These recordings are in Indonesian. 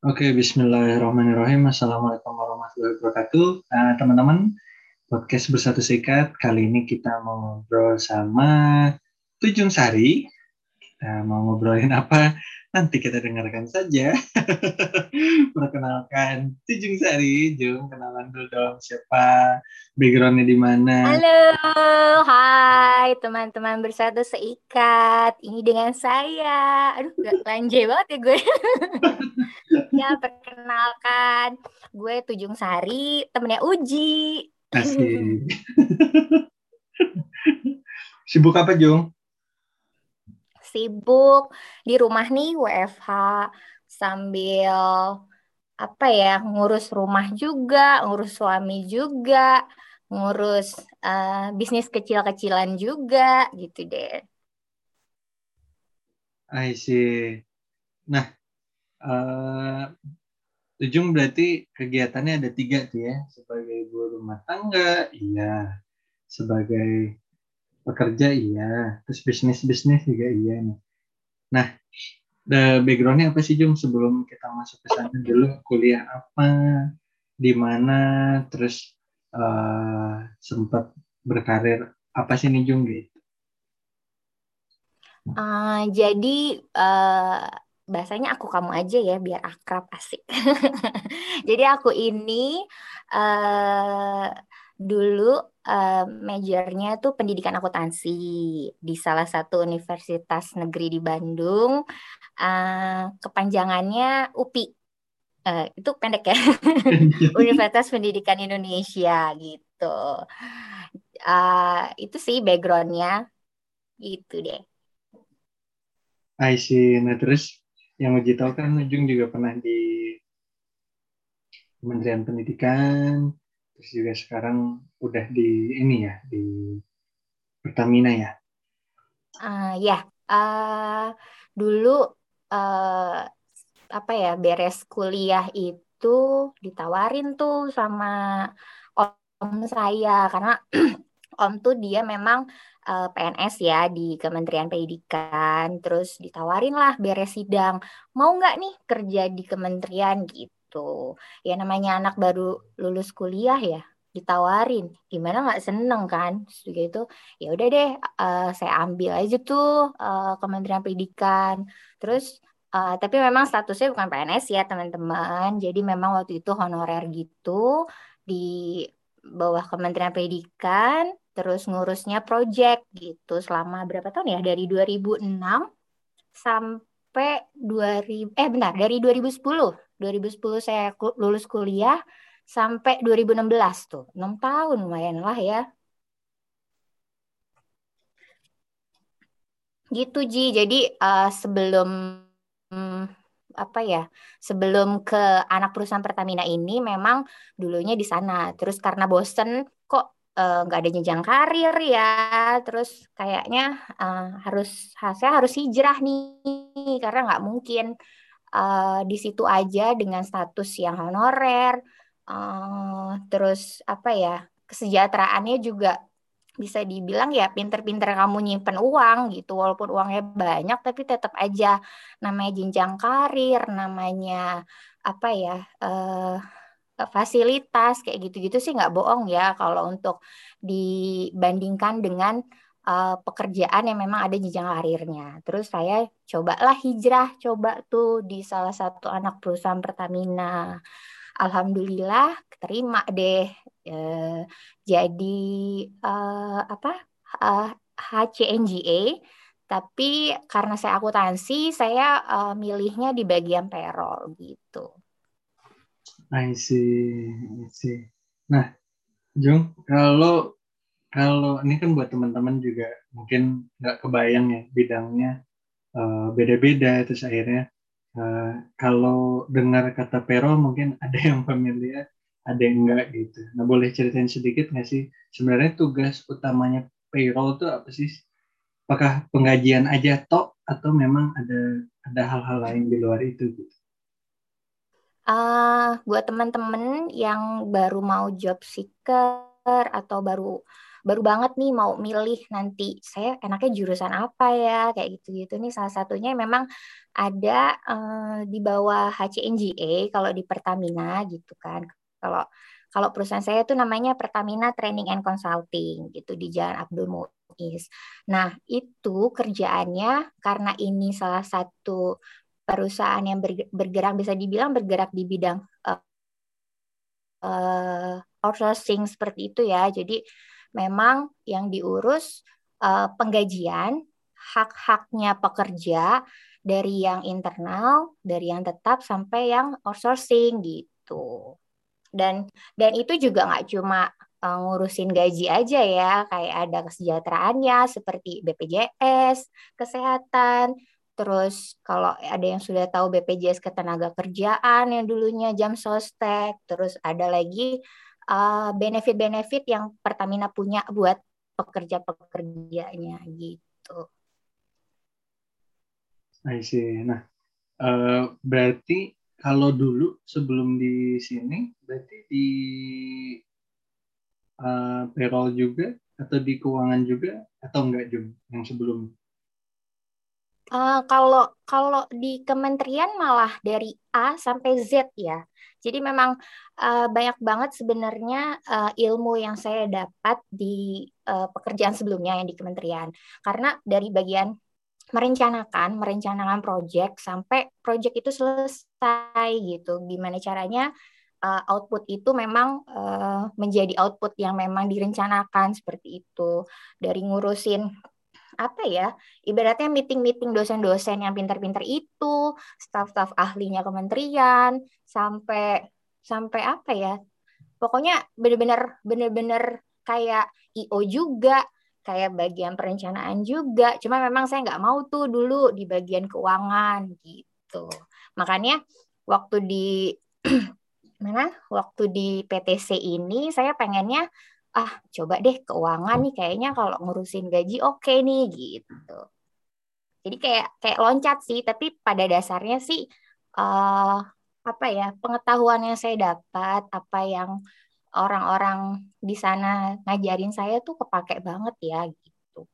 Oke, bismillahirrahmanirrahim. Assalamualaikum warahmatullahi wabarakatuh. Nah, teman-teman, podcast Bersatu Sikat. Kali ini kita mau ngobrol sama Tujung Sari. Kita mau ngobrolin apa? Nanti kita dengarkan saja. Perkenalkan Tujung Sari. Jung, kenalan dulu dong siapa, backgroundnya di mana. Halo, hai teman-teman Bersatu Seikat. Ini dengan saya. Aduh, gak lanjut banget ya gue. Ya, perkenalkan. Gue Tujung Sari, temennya Uji. Asik. Sibuk apa, Jung? Sibuk di rumah nih WFH sambil apa ya, ngurus rumah juga, ngurus suami juga, ngurus uh, bisnis kecil-kecilan juga gitu deh. I see. Nah, uh, Ujung berarti kegiatannya ada tiga tuh ya, sebagai ibu rumah tangga, iya, sebagai pekerja, iya, terus bisnis-bisnis juga iya nih. Nah, the backgroundnya apa sih Jung sebelum kita masuk ke sana dulu kuliah apa, di mana, terus uh, sempat berkarir apa sih nih Jung gitu? Uh, jadi uh, bahasanya aku kamu aja ya biar akrab asik. Jadi aku ini uh, dulu uh, majornya tuh pendidikan akuntansi di salah satu universitas negeri di Bandung. Uh, kepanjangannya UPI. Uh, itu pendek ya. Universitas Pendidikan Indonesia gitu. Uh, itu sih backgroundnya gitu deh. I see. Nah terus yang Uji tahu kan Ujung juga pernah di Kementerian Pendidikan, terus juga sekarang udah di ini ya di Pertamina ya. Uh, ya, uh, dulu uh, apa ya beres kuliah itu ditawarin tuh sama om saya karena om tuh dia memang uh, eh, PNS ya di Kementerian Pendidikan, terus ditawarin lah beres sidang, mau nggak nih kerja di kementerian gitu. Ya namanya anak baru lulus kuliah ya, ditawarin, gimana nggak seneng kan? Juga itu, ya udah deh, uh, saya ambil aja tuh uh, Kementerian Pendidikan, terus Uh, tapi memang statusnya bukan PNS ya teman-teman. Jadi memang waktu itu honorer gitu di bawah Kementerian Pendidikan terus ngurusnya project gitu selama berapa tahun ya? Dari 2006 sampai 2000 eh benar dari 2010 2010 saya lulus kuliah sampai 2016 tuh. 6 tahun lumayan lah ya. Gitu Ji. Jadi uh, sebelum hmm, apa ya sebelum ke anak perusahaan Pertamina ini memang dulunya di sana. Terus karena bosen kok Eh, nggak uh, ada jenjang karir ya. Terus kayaknya uh, harus saya harus hijrah nih karena nggak mungkin uh, di situ aja dengan status yang honorer uh, terus apa ya kesejahteraannya juga bisa dibilang ya pinter-pinter kamu nyimpen uang gitu walaupun uangnya banyak tapi tetap aja namanya jenjang karir namanya apa ya uh, fasilitas kayak gitu-gitu sih nggak bohong ya kalau untuk dibandingkan dengan uh, pekerjaan yang memang ada jenjang karirnya. Terus saya cobalah hijrah, coba tuh di salah satu anak perusahaan Pertamina. Alhamdulillah terima deh. Uh, jadi uh, apa uh, HCNGA. Tapi karena saya akuntansi, saya uh, milihnya di bagian payroll gitu. I see, I see. Nah, Jung, kalau kalau ini kan buat teman-teman juga mungkin nggak kebayang ya bidangnya uh, beda-beda terus akhirnya uh, kalau dengar kata payroll mungkin ada yang familiar, ada yang enggak gitu. Nah, boleh ceritain sedikit nggak sih sebenarnya tugas utamanya payroll itu apa sih? Apakah penggajian aja tok atau memang ada ada hal-hal lain di luar itu gitu? Uh, buat teman-teman yang baru mau job seeker atau baru baru banget nih mau milih nanti saya enaknya jurusan apa ya kayak gitu-gitu nih salah satunya memang ada uh, di bawah HCNGA kalau di Pertamina gitu kan. Kalau kalau perusahaan saya itu namanya Pertamina Training and Consulting gitu di Jalan Abdul Muiz. Nah, itu kerjaannya karena ini salah satu perusahaan yang bergerak bisa dibilang bergerak di bidang uh, uh, outsourcing seperti itu ya. Jadi memang yang diurus uh, penggajian hak-haknya pekerja dari yang internal, dari yang tetap sampai yang outsourcing gitu. Dan dan itu juga nggak cuma uh, ngurusin gaji aja ya kayak ada kesejahteraannya seperti BPJS kesehatan. Terus kalau ada yang sudah tahu BPJS ketenaga kerjaan yang dulunya jam sostek terus ada lagi uh, benefit-benefit yang Pertamina punya buat pekerja-pekerjanya gitu. I see. Nah, uh, berarti kalau dulu sebelum di sini berarti di uh, payroll juga atau di keuangan juga atau enggak Jum yang sebelum Uh, kalau kalau di kementerian malah dari A sampai Z ya. Jadi memang uh, banyak banget sebenarnya uh, ilmu yang saya dapat di uh, pekerjaan sebelumnya yang di kementerian. Karena dari bagian merencanakan merencanakan project sampai project itu selesai gitu gimana caranya uh, output itu memang uh, menjadi output yang memang direncanakan seperti itu dari ngurusin apa ya ibaratnya meeting-meeting dosen-dosen yang pintar-pintar itu staff-staff ahlinya kementerian sampai sampai apa ya pokoknya benar-benar benar-benar kayak IO juga kayak bagian perencanaan juga. Cuma memang saya nggak mau tuh dulu di bagian keuangan gitu. Makanya waktu di mana? Waktu di PTC ini saya pengennya ah coba deh keuangan nih kayaknya kalau ngurusin gaji oke okay nih gitu. Jadi kayak kayak loncat sih, tapi pada dasarnya sih uh, apa ya pengetahuan yang saya dapat, apa yang orang-orang di sana ngajarin saya tuh kepake banget ya gitu.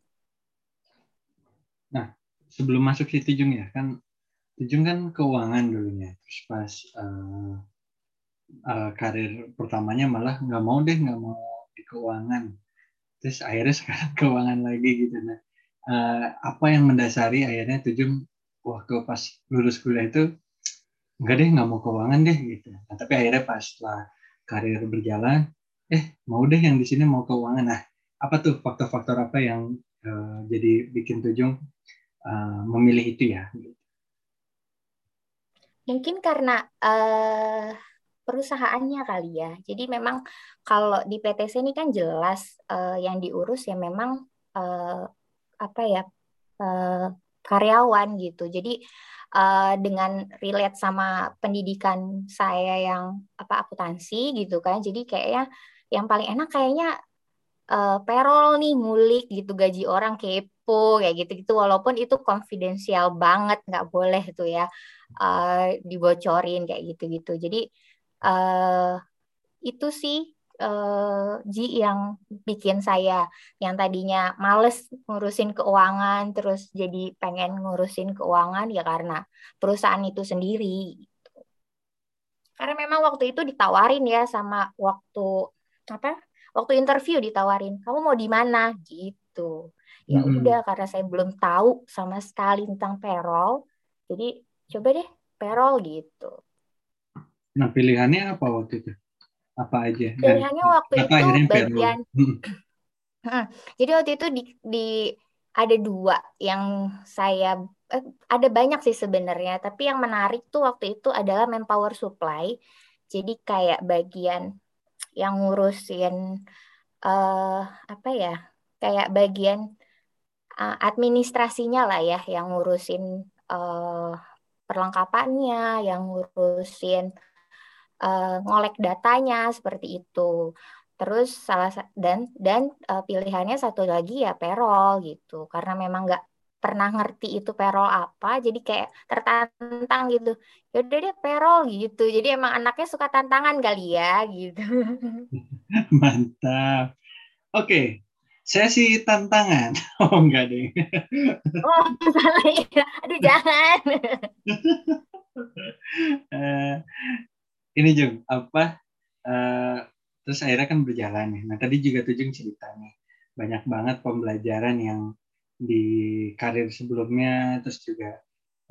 Nah, sebelum masuk situ Jung ya, kan Jung kan keuangan dulunya. Terus pas uh, uh, karir pertamanya malah nggak mau deh, nggak mau keuangan. Terus akhirnya sekarang keuangan lagi gitu. Nah, uh, apa yang mendasari akhirnya Tujung waktu pas lulus kuliah itu enggak deh nggak mau keuangan deh gitu. Nah, tapi akhirnya pas setelah karir berjalan, eh mau deh yang di sini mau keuangan. Nah, apa tuh faktor-faktor apa yang uh, jadi bikin Tujung uh, memilih itu ya? Mungkin karena uh, perusahaannya kali ya. Jadi memang kalau di PTC ini kan jelas uh, yang diurus ya memang uh, apa ya uh, karyawan gitu. Jadi uh, dengan relate sama pendidikan saya yang apa akuntansi gitu kan jadi kayaknya yang paling enak kayaknya uh, payroll nih ngulik gitu gaji orang kepo kayak gitu gitu walaupun itu konfidensial banget nggak boleh tuh ya uh, dibocorin kayak gitu gitu jadi uh, itu sih uh, Ji yang bikin saya yang tadinya males ngurusin keuangan terus jadi pengen ngurusin keuangan ya karena perusahaan itu sendiri. Karena memang waktu itu ditawarin ya sama waktu apa? Waktu interview ditawarin, kamu mau di mana gitu. Ya hmm. udah karena saya belum tahu sama sekali tentang payroll, jadi coba deh payroll gitu. Nah pilihannya apa waktu itu? apa aja? Pilihannya Dan, waktu itu bagian hmm. jadi waktu itu di, di ada dua yang saya eh, ada banyak sih sebenarnya. Tapi yang menarik tuh waktu itu adalah manpower supply. Jadi kayak bagian yang ngurusin uh, apa ya kayak bagian uh, administrasinya lah ya yang ngurusin uh, perlengkapannya yang ngurusin uh, ngolek datanya seperti itu. Terus salah dan dan uh, pilihannya satu lagi ya payroll gitu karena memang nggak pernah ngerti itu payroll apa jadi kayak tertantang gitu ya udah deh payroll gitu jadi emang anaknya suka tantangan kali ya gitu mantap oke Saya sih tantangan. Oh enggak deh. Oh salah ya. Aduh jangan. uh, ini Jung, apa? Uh, terus akhirnya kan berjalan nih. Nah tadi juga Tujung cerita nih. Banyak banget pembelajaran yang di karir sebelumnya, terus juga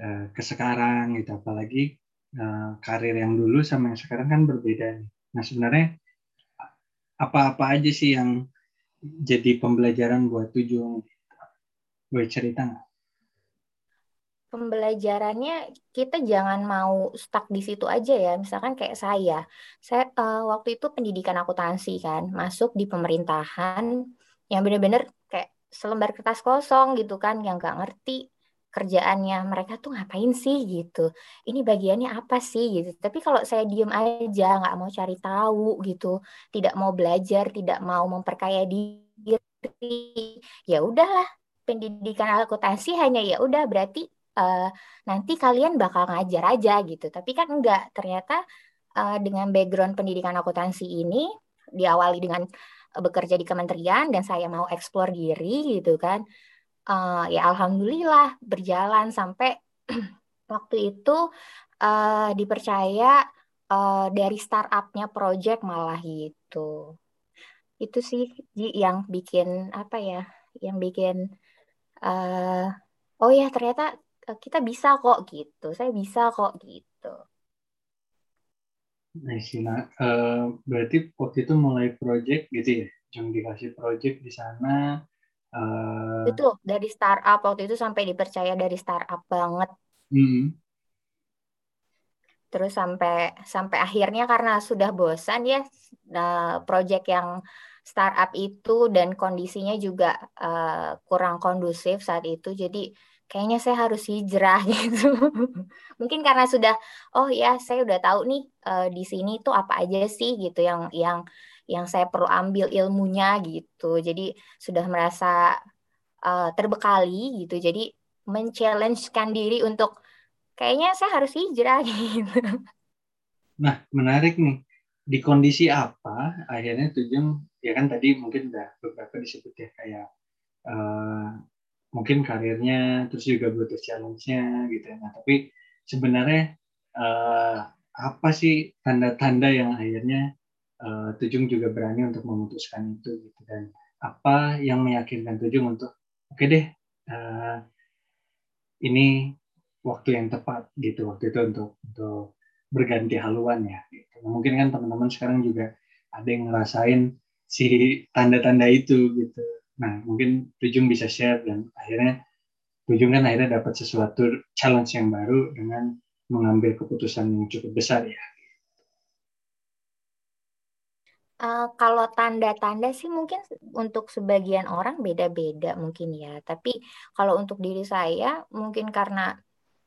uh, ke sekarang gitu. Apalagi uh, karir yang dulu sama yang sekarang kan berbeda. Nah sebenarnya apa-apa aja sih yang jadi pembelajaran buat Tujung? Boleh cerita nggak? Pembelajarannya kita jangan mau stuck di situ aja ya. Misalkan kayak saya, saya uh, waktu itu pendidikan akuntansi kan, masuk di pemerintahan yang benar-benar kayak selembar kertas kosong gitu kan, yang nggak ngerti kerjaannya mereka tuh ngapain sih gitu. Ini bagiannya apa sih gitu. Tapi kalau saya diem aja, nggak mau cari tahu gitu, tidak mau belajar, tidak mau memperkaya diri, ya udahlah pendidikan akuntansi hanya ya udah berarti uh, nanti kalian bakal ngajar aja gitu. Tapi kan enggak, ternyata uh, dengan background pendidikan akuntansi ini diawali dengan bekerja di kementerian dan saya mau eksplor diri gitu kan. Uh, ya alhamdulillah berjalan sampai waktu itu uh, dipercaya uh, dari startupnya project malah gitu. Itu sih yang bikin apa ya? Yang bikin uh, oh ya ternyata kita bisa kok gitu saya bisa kok gitu Nah, nah uh, berarti waktu itu mulai project gitu ya, yang dikasih project di sana. Uh... Itu dari startup waktu itu sampai dipercaya dari startup banget. Hmm. Terus sampai sampai akhirnya karena sudah bosan ya uh, project yang startup itu dan kondisinya juga uh, kurang kondusif saat itu, jadi kayaknya saya harus hijrah gitu. Mungkin karena sudah oh ya saya udah tahu nih uh, di sini tuh apa aja sih gitu yang yang yang saya perlu ambil ilmunya gitu. Jadi sudah merasa uh, terbekali gitu. Jadi men-challengekan diri untuk kayaknya saya harus hijrah gitu. Nah, menarik nih. Di kondisi apa akhirnya tujuan ya kan tadi mungkin udah beberapa disebut ya kayak uh, mungkin karirnya terus juga butuh challenge-nya gitu ya. Nah, tapi sebenarnya uh, apa sih tanda-tanda yang akhirnya uh, Tujung juga berani untuk memutuskan itu gitu dan apa yang meyakinkan Tujung untuk oke okay deh uh, ini waktu yang tepat gitu waktu itu untuk untuk berganti haluan ya gitu. Nah, mungkin kan teman-teman sekarang juga ada yang ngerasain si tanda-tanda itu gitu Nah, mungkin Tujung bisa share dan akhirnya Tujung kan akhirnya dapat sesuatu challenge yang baru dengan mengambil keputusan yang cukup besar ya. Uh, kalau tanda-tanda sih mungkin untuk sebagian orang beda-beda mungkin ya. Tapi kalau untuk diri saya mungkin karena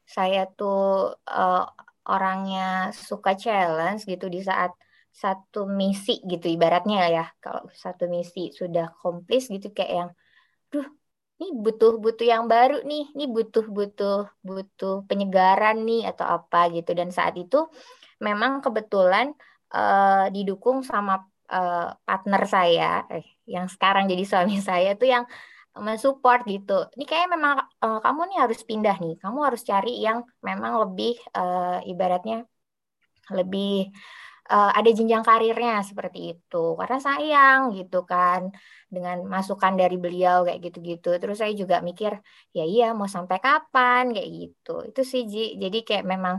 saya tuh uh, orangnya suka challenge gitu di saat satu misi gitu ibaratnya ya kalau satu misi sudah komplis gitu kayak yang duh ini butuh butuh yang baru nih ini butuh butuh butuh penyegaran nih atau apa gitu dan saat itu memang kebetulan uh, didukung sama uh, partner saya eh, yang sekarang jadi suami saya tuh yang mensupport gitu. Ini kayak memang uh, kamu nih harus pindah nih. Kamu harus cari yang memang lebih uh, ibaratnya lebih uh, ada jenjang karirnya seperti itu. Karena sayang gitu kan dengan masukan dari beliau kayak gitu-gitu. Terus saya juga mikir ya iya mau sampai kapan? kayak gitu. Itu sih Ji. jadi kayak memang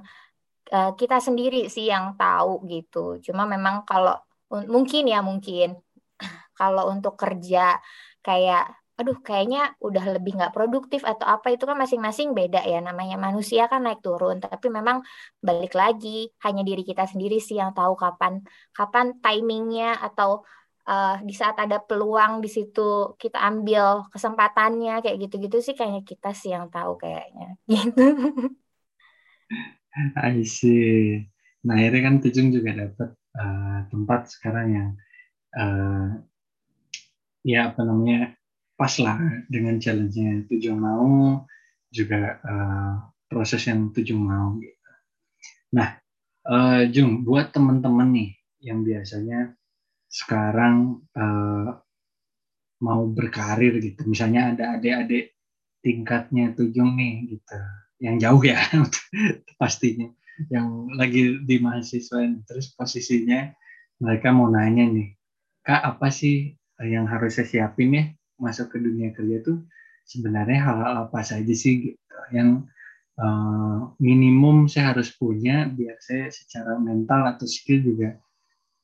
uh, kita sendiri sih yang tahu gitu. Cuma memang kalau mungkin ya mungkin. Kalau untuk kerja kayak aduh kayaknya udah lebih nggak produktif atau apa itu kan masing-masing beda ya namanya manusia kan naik turun tapi memang balik lagi hanya diri kita sendiri sih yang tahu kapan kapan timingnya atau uh, di saat ada peluang di situ kita ambil kesempatannya kayak gitu-gitu sih kayaknya kita sih yang tahu kayaknya gitu. I see. Nah akhirnya kan Tujung juga dapat uh, tempat sekarang yang uh, ya apa namanya pas lah dengan challenge-nya. Tujung mau juga uh, proses yang Tujung mau gitu. Nah, uh, Jung, buat teman-teman nih yang biasanya sekarang uh, mau berkarir gitu. Misalnya ada adik-adik tingkatnya Tujung nih gitu, yang jauh ya pastinya, yang lagi di mahasiswa terus posisinya mereka mau nanya nih, kak apa sih yang harus saya siapin ya masuk ke dunia kerja tuh sebenarnya hal-hal apa saja sih gitu yang uh, minimum saya harus punya biar saya secara mental atau skill juga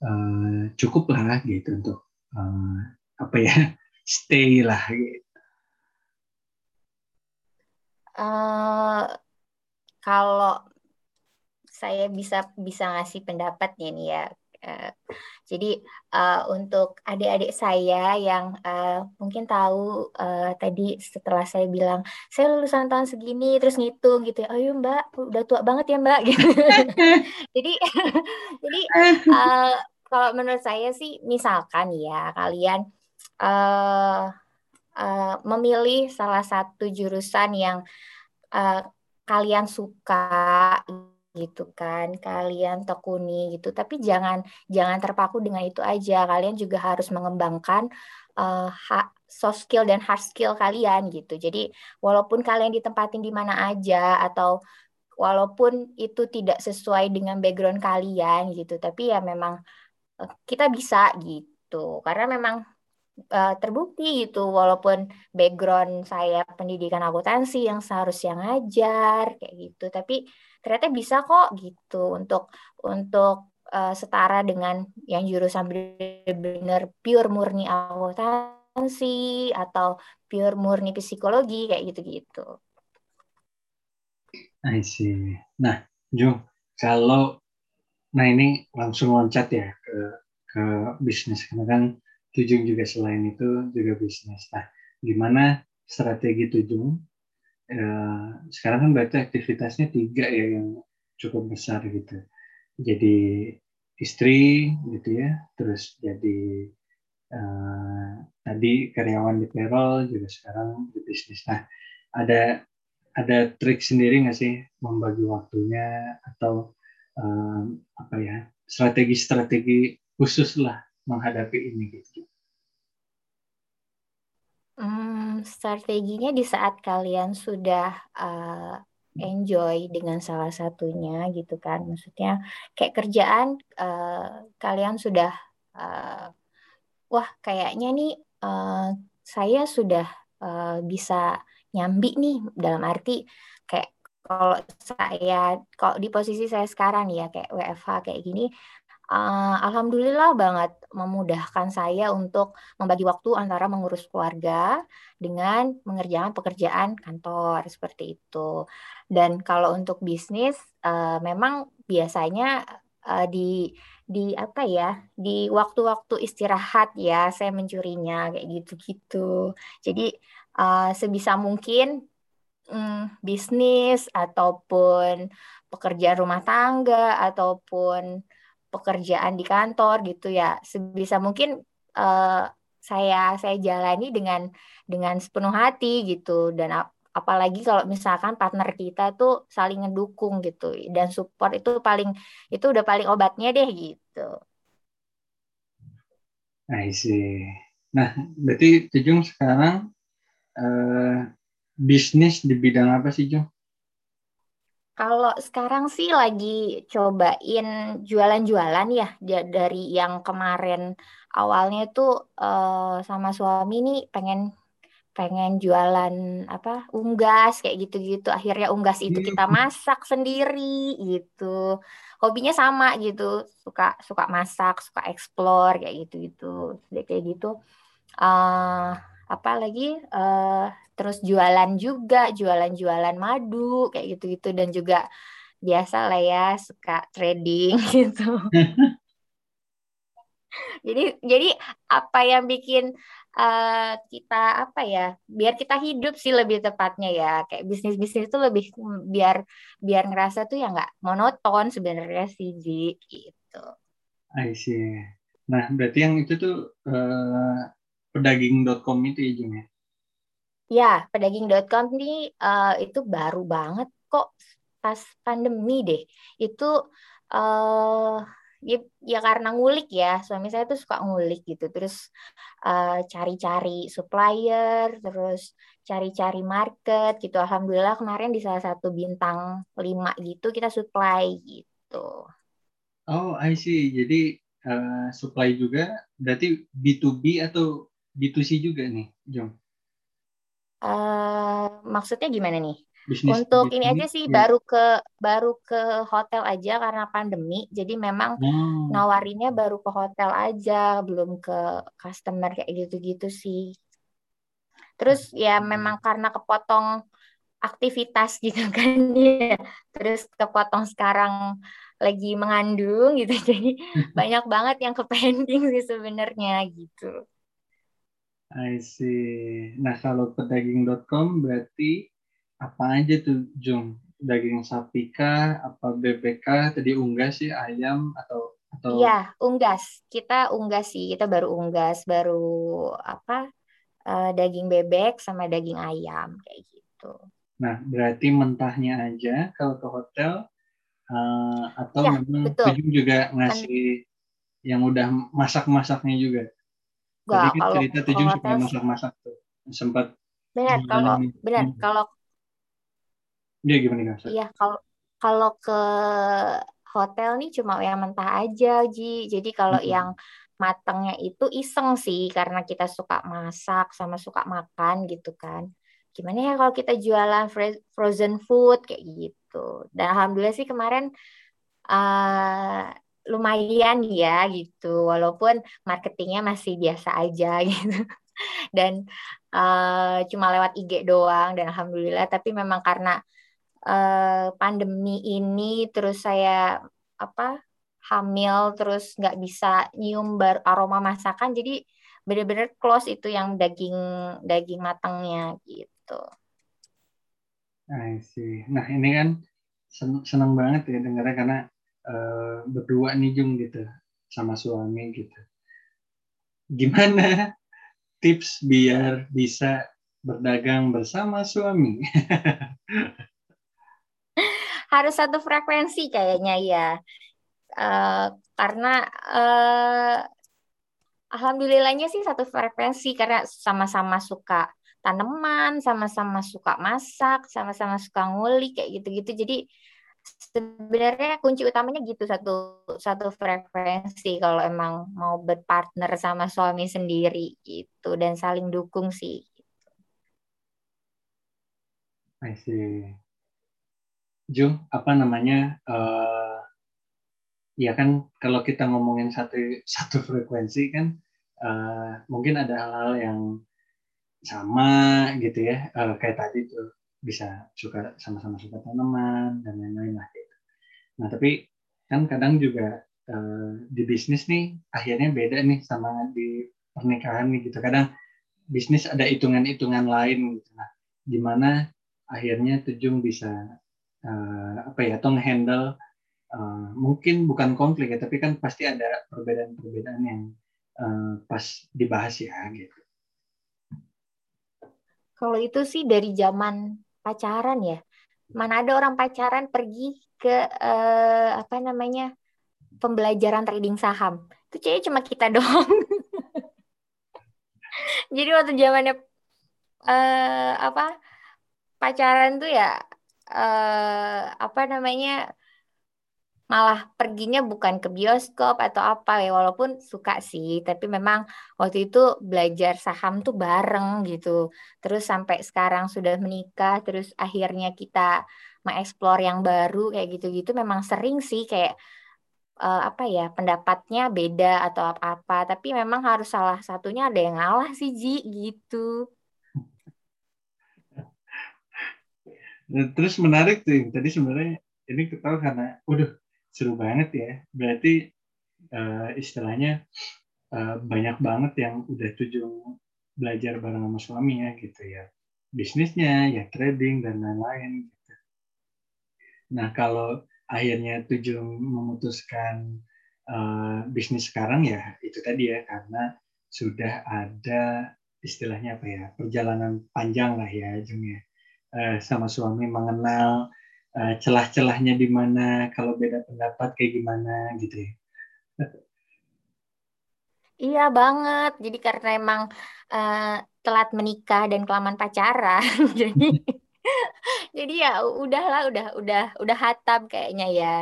uh, cukup lah gitu untuk uh, apa ya stay lah gitu. Uh, kalau saya bisa bisa ngasih pendapatnya nih ya jadi uh, untuk adik-adik saya yang uh, mungkin tahu uh, tadi setelah saya bilang saya lulusan tahun segini terus ngitung gitu ya, ayo Mbak udah tua banget ya Mbak. Gitu. jadi jadi uh, kalau menurut saya sih misalkan ya kalian uh, uh, memilih salah satu jurusan yang uh, kalian suka gitu kan kalian tekuni gitu. Tapi jangan jangan terpaku dengan itu aja. Kalian juga harus mengembangkan uh, soft skill dan hard skill kalian gitu. Jadi walaupun kalian ditempatin di mana aja atau walaupun itu tidak sesuai dengan background kalian gitu tapi ya memang uh, kita bisa gitu. Karena memang uh, terbukti gitu walaupun background saya pendidikan akuntansi yang seharusnya ngajar kayak gitu. Tapi ternyata bisa kok gitu untuk untuk uh, setara dengan yang jurusan benar-benar pure murni akuntansi atau pure murni psikologi kayak gitu-gitu. I see. Nah, Jung, kalau nah ini langsung loncat ya ke ke bisnis karena kan Tujung juga selain itu juga bisnis. Nah, gimana strategi Tujung? Eh, sekarang kan berarti aktivitasnya tiga ya yang cukup besar gitu. Jadi istri gitu ya, terus jadi uh, tadi karyawan di payroll juga sekarang di bisnis. Nah, ada ada trik sendiri nggak sih membagi waktunya atau um, apa ya strategi-strategi khusus lah menghadapi ini gitu. Hmm, strateginya di saat kalian sudah uh, enjoy dengan salah satunya gitu kan, maksudnya kayak kerjaan uh, kalian sudah uh, wah kayaknya nih uh, saya sudah uh, bisa nyambi nih. Dalam arti kayak kalau saya kalau di posisi saya sekarang ya kayak WFH kayak gini uh, alhamdulillah banget memudahkan saya untuk membagi waktu antara mengurus keluarga dengan mengerjakan pekerjaan kantor seperti itu. Dan kalau untuk bisnis, uh, memang biasanya uh, di di apa ya di waktu-waktu istirahat ya saya mencurinya kayak gitu-gitu. Jadi uh, sebisa mungkin um, bisnis ataupun pekerjaan rumah tangga ataupun pekerjaan di kantor gitu ya sebisa mungkin uh, saya saya jalani dengan dengan sepenuh hati gitu dan ap apalagi kalau misalkan partner kita tuh saling ngedukung gitu dan support itu paling itu udah paling obatnya deh gitu. I see. Nah, berarti Tujung sekarang uh, bisnis di bidang apa sih Jung? Kalau sekarang sih lagi cobain jualan-jualan ya dari yang kemarin. Awalnya tuh uh, sama suami nih pengen pengen jualan apa unggas kayak gitu-gitu. Akhirnya unggas itu kita hmm. masak sendiri gitu. Hobinya sama gitu suka suka masak suka explore kayak gitu gitu kayak gitu. Uh, apa lagi uh, terus jualan juga jualan-jualan madu kayak gitu-gitu dan juga biasa lah ya suka trading gitu jadi jadi apa yang bikin uh, kita apa ya biar kita hidup sih lebih tepatnya ya kayak bisnis bisnis itu lebih biar biar ngerasa tuh ya nggak monoton sebenarnya sih Ji gitu. I see. Nah berarti yang itu tuh uh, pedaging.com itu ya Jung ya? Ya, pedaging.com ini uh, itu baru banget kok pas pandemi deh. Itu uh, ya, ya karena ngulik ya. Suami saya tuh suka ngulik gitu. Terus uh, cari-cari supplier terus cari-cari market gitu. Alhamdulillah kemarin di salah satu bintang lima gitu kita supply gitu. Oh I see. Jadi uh, supply juga berarti B2B atau B2C juga nih Jong. Uh, maksudnya gimana nih? Bisnis untuk bisnis, ini aja sih ya. baru ke baru ke hotel aja karena pandemi. Jadi memang hmm. nawarinnya baru ke hotel aja belum ke customer kayak gitu-gitu sih. Terus ya memang karena kepotong aktivitas gitu kan ya. Terus kepotong sekarang lagi mengandung gitu. Jadi banyak banget yang ke pending sih sebenarnya gitu I see. Nah kalau pedaging.com berarti apa aja tuh Jung daging sapi kah apa bebek kah tadi unggas sih ayam atau atau Iya, unggas. Kita unggas sih. Kita baru unggas, baru apa? Uh, daging bebek sama daging ayam kayak gitu. Nah, berarti mentahnya aja kalau ke hotel uh, atau ya, memang betul. juga ngasih Men yang udah masak-masaknya juga. Gak, Tadi kan kalau cerita Tujung suka masak-masak tuh. Sempat benar kalau benar kalau Iya gimana Iya kalau kalau ke hotel nih cuma yang mentah aja Ji. Jadi kalau hmm. yang matangnya itu iseng sih karena kita suka masak sama suka makan gitu kan. Gimana ya kalau kita jualan frozen food kayak gitu. Dan alhamdulillah sih kemarin uh, lumayan ya gitu. Walaupun marketingnya masih biasa aja gitu. Dan uh, cuma lewat IG doang dan alhamdulillah tapi memang karena uh, pandemi ini terus saya apa hamil terus nggak bisa nyium bar aroma masakan jadi benar-benar close itu yang daging daging matangnya gitu. Nah, sih. Nah ini kan sen senang banget ya dengarnya karena uh, berdua nih Jung gitu sama suami gitu. Gimana tips biar bisa berdagang bersama suami? harus satu frekuensi kayaknya ya uh, karena uh, alhamdulillahnya sih satu frekuensi karena sama-sama suka tanaman sama-sama suka masak sama-sama suka nguli kayak gitu-gitu jadi sebenarnya kunci utamanya gitu satu satu frekuensi kalau emang mau berpartner sama suami sendiri gitu dan saling dukung sih. I see. Jung, apa namanya? Uh, ya kan kalau kita ngomongin satu satu frekuensi kan uh, mungkin ada hal-hal yang sama gitu ya uh, kayak tadi tuh bisa suka sama-sama suka tanaman dan lain-lain lah gitu. Nah tapi kan kadang juga uh, di bisnis nih akhirnya beda nih sama di pernikahan nih gitu. Kadang bisnis ada hitungan-hitungan lain gitu. Nah gimana akhirnya Tujung bisa uh, apa ya atau handle uh, mungkin bukan konflik ya tapi kan pasti ada perbedaan-perbedaan yang uh, pas dibahas ya gitu. Kalau itu sih dari zaman pacaran ya. Mana ada orang pacaran pergi ke uh, apa namanya pembelajaran trading saham. Itu kayaknya cuma kita doang. Jadi waktu zamannya uh, apa pacaran tuh ya uh, apa namanya malah perginya bukan ke bioskop atau apa ya walaupun suka sih tapi memang waktu itu belajar saham tuh bareng gitu. Terus sampai sekarang sudah menikah terus akhirnya kita mengeksplor yang baru kayak gitu-gitu memang sering sih kayak uh, apa ya pendapatnya beda atau apa-apa. Tapi memang harus salah satunya ada yang ngalah sih Ji gitu. Terus menarik tuh tadi sebenarnya ini ketawa karena waduh seru banget ya. Berarti uh, istilahnya uh, banyak banget yang udah tujuh belajar bareng sama suami ya gitu ya. Bisnisnya ya trading dan lain-lain gitu. nah kalau akhirnya tujuh memutuskan uh, bisnis sekarang ya itu tadi ya karena sudah ada istilahnya apa ya perjalanan panjang lah ya Jung ya. Sama suami mengenal uh, celah-celahnya di mana, kalau beda pendapat kayak gimana gitu ya. Iya banget. Jadi karena emang uh, telat menikah dan kelamaan pacaran, jadi jadi ya udahlah, udah udah udah hatam kayaknya ya,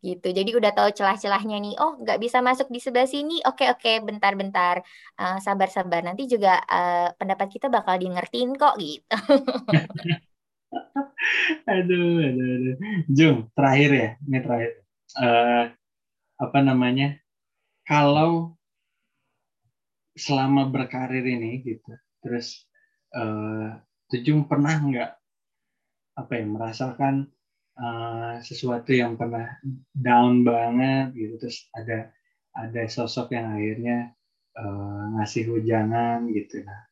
gitu. Jadi udah tahu celah-celahnya nih. Oh, nggak bisa masuk di sebelah sini. Oke oke, bentar-bentar, uh, sabar-sabar. Nanti juga uh, pendapat kita bakal di ngertiin kok, gitu. aduh, aduh, aduh. Jung, terakhir ya, ini terakhir. Uh, apa namanya? Kalau selama berkarir ini gitu terus uh, Tujung pernah nggak apa ya merasakan uh, sesuatu yang pernah down banget gitu terus ada ada sosok yang akhirnya uh, ngasih hujangan gitu nah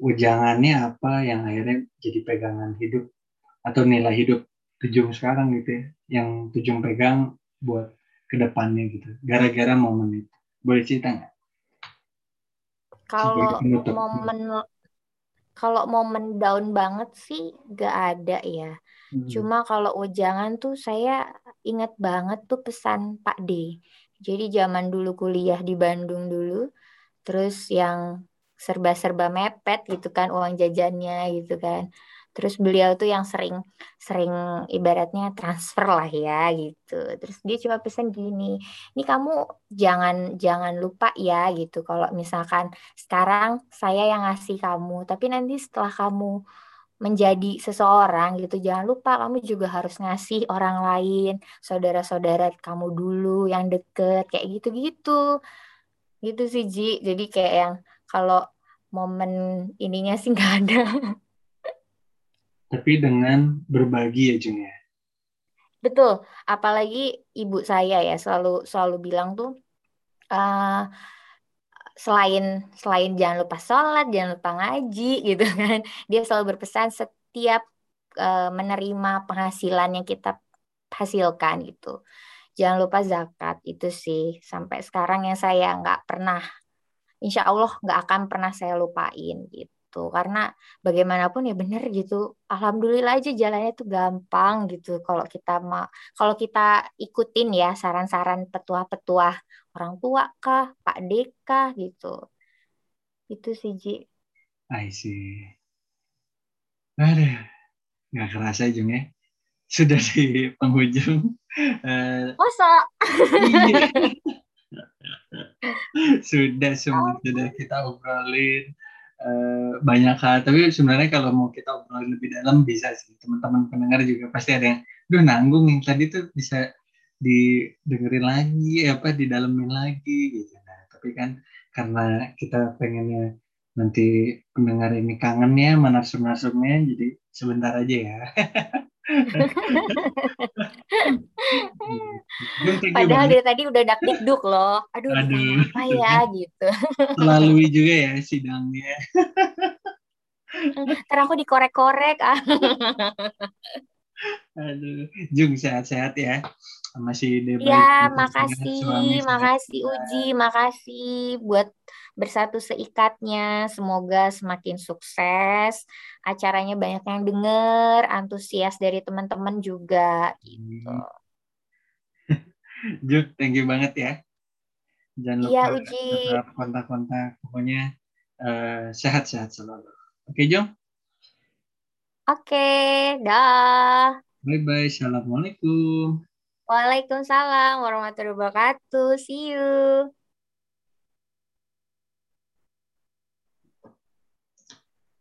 ujangannya apa yang akhirnya jadi pegangan hidup atau nilai hidup Tujung sekarang gitu ya yang Tujung pegang buat ke depannya gitu gara-gara momen itu boleh cerita nggak? Kalau momen kalau momen down banget sih gak ada ya. Hmm. Cuma kalau ujangan tuh saya ingat banget tuh pesan Pak D. Jadi zaman dulu kuliah di Bandung dulu, terus yang serba-serba mepet gitu kan uang jajannya gitu kan. Terus beliau tuh yang sering sering ibaratnya transfer lah ya gitu. Terus dia cuma pesan gini, ini kamu jangan jangan lupa ya gitu. Kalau misalkan sekarang saya yang ngasih kamu, tapi nanti setelah kamu menjadi seseorang gitu jangan lupa kamu juga harus ngasih orang lain saudara-saudara kamu dulu yang deket kayak gitu-gitu gitu sih Ji jadi kayak yang kalau momen ininya sih nggak ada tapi dengan berbagi ya Jung ya. Betul, apalagi ibu saya ya selalu selalu bilang tuh uh, selain selain jangan lupa sholat, jangan lupa ngaji gitu kan. Dia selalu berpesan setiap uh, menerima penghasilan yang kita hasilkan gitu. Jangan lupa zakat itu sih sampai sekarang yang saya nggak pernah, insya Allah nggak akan pernah saya lupain gitu. Karena bagaimanapun ya bener gitu alhamdulillah aja jalannya tuh gampang gitu. Kalau kita ma kalau kita ikutin ya saran-saran petua-petua orang tua kah Pak Deka gitu. Itu sih Ji. I see. Ada nggak kerasa Jung ya. Sudah di penghujung uh, masa? Iya. sudah semua sudah kita obrolin Eh, banyak hal. Tapi sebenarnya kalau mau kita obrolin lebih dalam bisa sih. Teman-teman pendengar juga pasti ada yang udah nanggung nih. Tadi tuh bisa didengerin lagi apa didalemin lagi gitu. Nah tapi kan karena kita pengennya nanti pendengar ini kangen ya narsum-narsumnya jadi sebentar aja ya Padahal dari tadi udah dak dikduk loh. Aduh, Aduh. apa ya gitu. Melalui juga ya sidangnya. Ntar aku dikorek-korek. Aduh, Jung sehat-sehat ya. Masih debat. Ya, makasih, makasih Uji, makasih buat bersatu seikatnya. Semoga semakin sukses. Acaranya banyak yang denger, antusias dari teman-teman juga gitu. Juk, thank you banget ya. Jangan iya, lupa Uji. kontak-kontak. Pokoknya uh, sehat-sehat selalu. Oke, Jung? Oke, dah. Bye-bye. Assalamualaikum. Waalaikumsalam warahmatullahi wabarakatuh. See you.